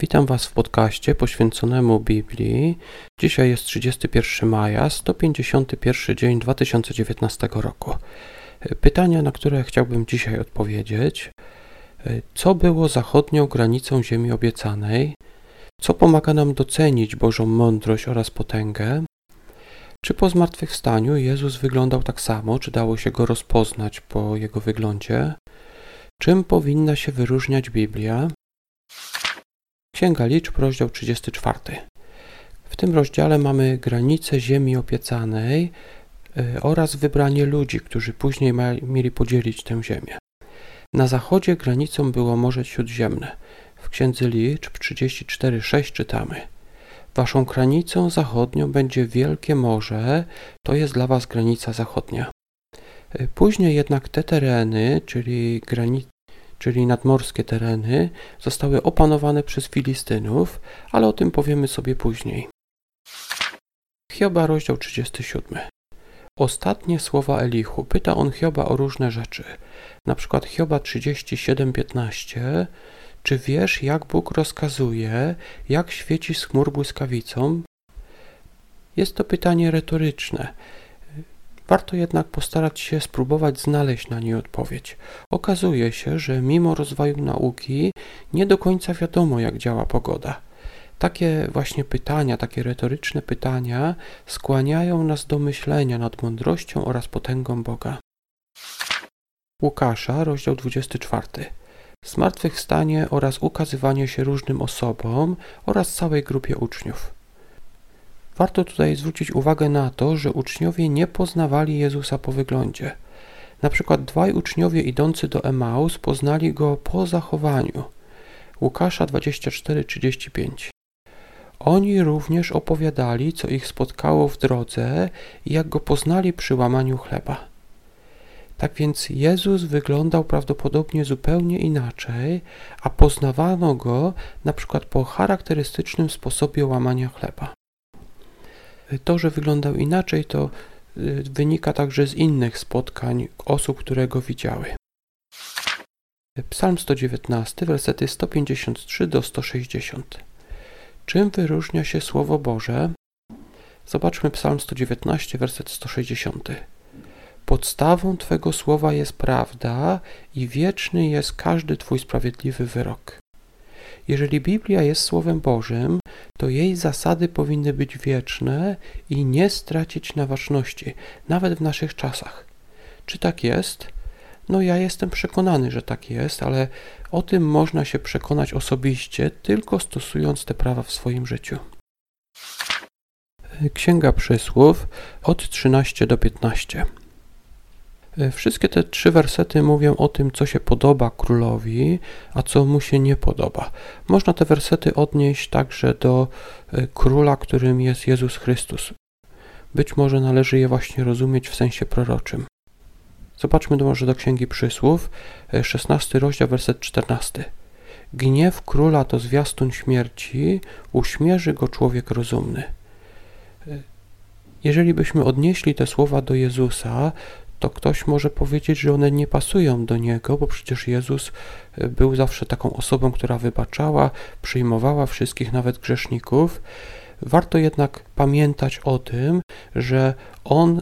Witam Was w podcaście poświęconemu Biblii. Dzisiaj jest 31 maja, 151 dzień 2019 roku. Pytania, na które chciałbym dzisiaj odpowiedzieć. Co było zachodnią granicą Ziemi obiecanej? Co pomaga nam docenić Bożą mądrość oraz potęgę? Czy po zmartwychwstaniu Jezus wyglądał tak samo? Czy dało się go rozpoznać po jego wyglądzie? Czym powinna się wyróżniać Biblia? Księga Liczb, rozdział 34. W tym rozdziale mamy granice ziemi obiecanej e, oraz wybranie ludzi, którzy później mieli podzielić tę ziemię. Na zachodzie granicą było Morze Śródziemne. W Księdze Liczb 34:6 czytamy: Waszą granicą zachodnią będzie wielkie morze, to jest dla was granica zachodnia. E, później jednak te tereny, czyli granice czyli nadmorskie tereny, zostały opanowane przez Filistynów, ale o tym powiemy sobie później. Hioba, rozdział 37. Ostatnie słowa Elichu. Pyta on Hioba o różne rzeczy. Na przykład Hioba 37:15. Czy wiesz, jak Bóg rozkazuje, jak świeci z chmur błyskawicą? Jest to pytanie retoryczne. Warto jednak postarać się spróbować znaleźć na nie odpowiedź. Okazuje się, że mimo rozwoju nauki nie do końca wiadomo, jak działa pogoda. Takie właśnie pytania, takie retoryczne pytania skłaniają nas do myślenia nad mądrością oraz potęgą Boga. Łukasza, rozdział 24. Zmartwychwstanie oraz ukazywanie się różnym osobom oraz całej grupie uczniów. Warto tutaj zwrócić uwagę na to, że uczniowie nie poznawali Jezusa po wyglądzie. Na przykład dwaj uczniowie idący do Emaus poznali go po zachowaniu. Łukasza 24:35. Oni również opowiadali, co ich spotkało w drodze i jak go poznali przy łamaniu chleba. Tak więc Jezus wyglądał prawdopodobnie zupełnie inaczej, a poznawano go na przykład po charakterystycznym sposobie łamania chleba. To, że wyglądał inaczej, to y, wynika także z innych spotkań osób, które go widziały. Psalm 119, wersety 153 do 160. Czym wyróżnia się Słowo Boże? Zobaczmy Psalm 119, werset 160. Podstawą Twego słowa jest prawda i wieczny jest każdy Twój sprawiedliwy wyrok. Jeżeli Biblia jest Słowem Bożym, to jej zasady powinny być wieczne i nie stracić na ważności, nawet w naszych czasach. Czy tak jest? No, ja jestem przekonany, że tak jest, ale o tym można się przekonać osobiście, tylko stosując te prawa w swoim życiu. Księga Przysłów od 13 do 15. E, wszystkie te trzy wersety mówią o tym, co się podoba królowi, a co mu się nie podoba. Można te wersety odnieść także do e, króla, którym jest Jezus Chrystus. Być może należy je właśnie rozumieć w sensie proroczym. Zobaczmy może do Księgi Przysłów, 16 e, rozdział, werset 14. Gniew króla to zwiastun śmierci, uśmierzy go człowiek rozumny. Jeżeli byśmy odnieśli te słowa do Jezusa, to ktoś może powiedzieć, że one nie pasują do niego, bo przecież Jezus e, był zawsze taką osobą, która wybaczała, przyjmowała wszystkich, nawet grzeszników. Warto jednak pamiętać o tym, że on,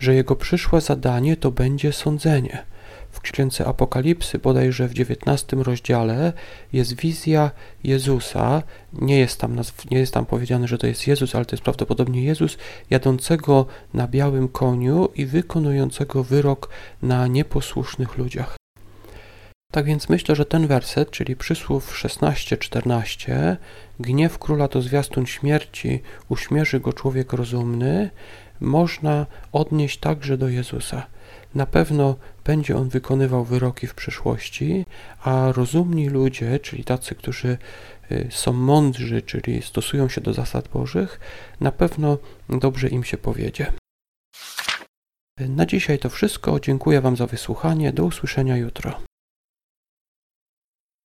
że jego przyszłe zadanie to będzie sądzenie. W księdze Apokalipsy, bodajże w XIX rozdziale, jest wizja Jezusa. Nie jest, tam nazw- nie jest tam powiedziane, że to jest Jezus, ale to jest prawdopodobnie Jezus jadącego na białym koniu i wykonującego wyrok na nieposłusznych ludziach. Tak więc myślę, że ten werset, czyli przysłów 16-14, gniew króla to zwiastun śmierci, uśmierzy go człowiek rozumny, można odnieść także do Jezusa. Na pewno będzie on wykonywał wyroki w przyszłości, a rozumni ludzie, czyli tacy, którzy y, są mądrzy, czyli stosują się do zasad Bożych, na pewno dobrze im się powiedzie. Na dzisiaj to wszystko. Dziękuję Wam za wysłuchanie. Do usłyszenia jutro.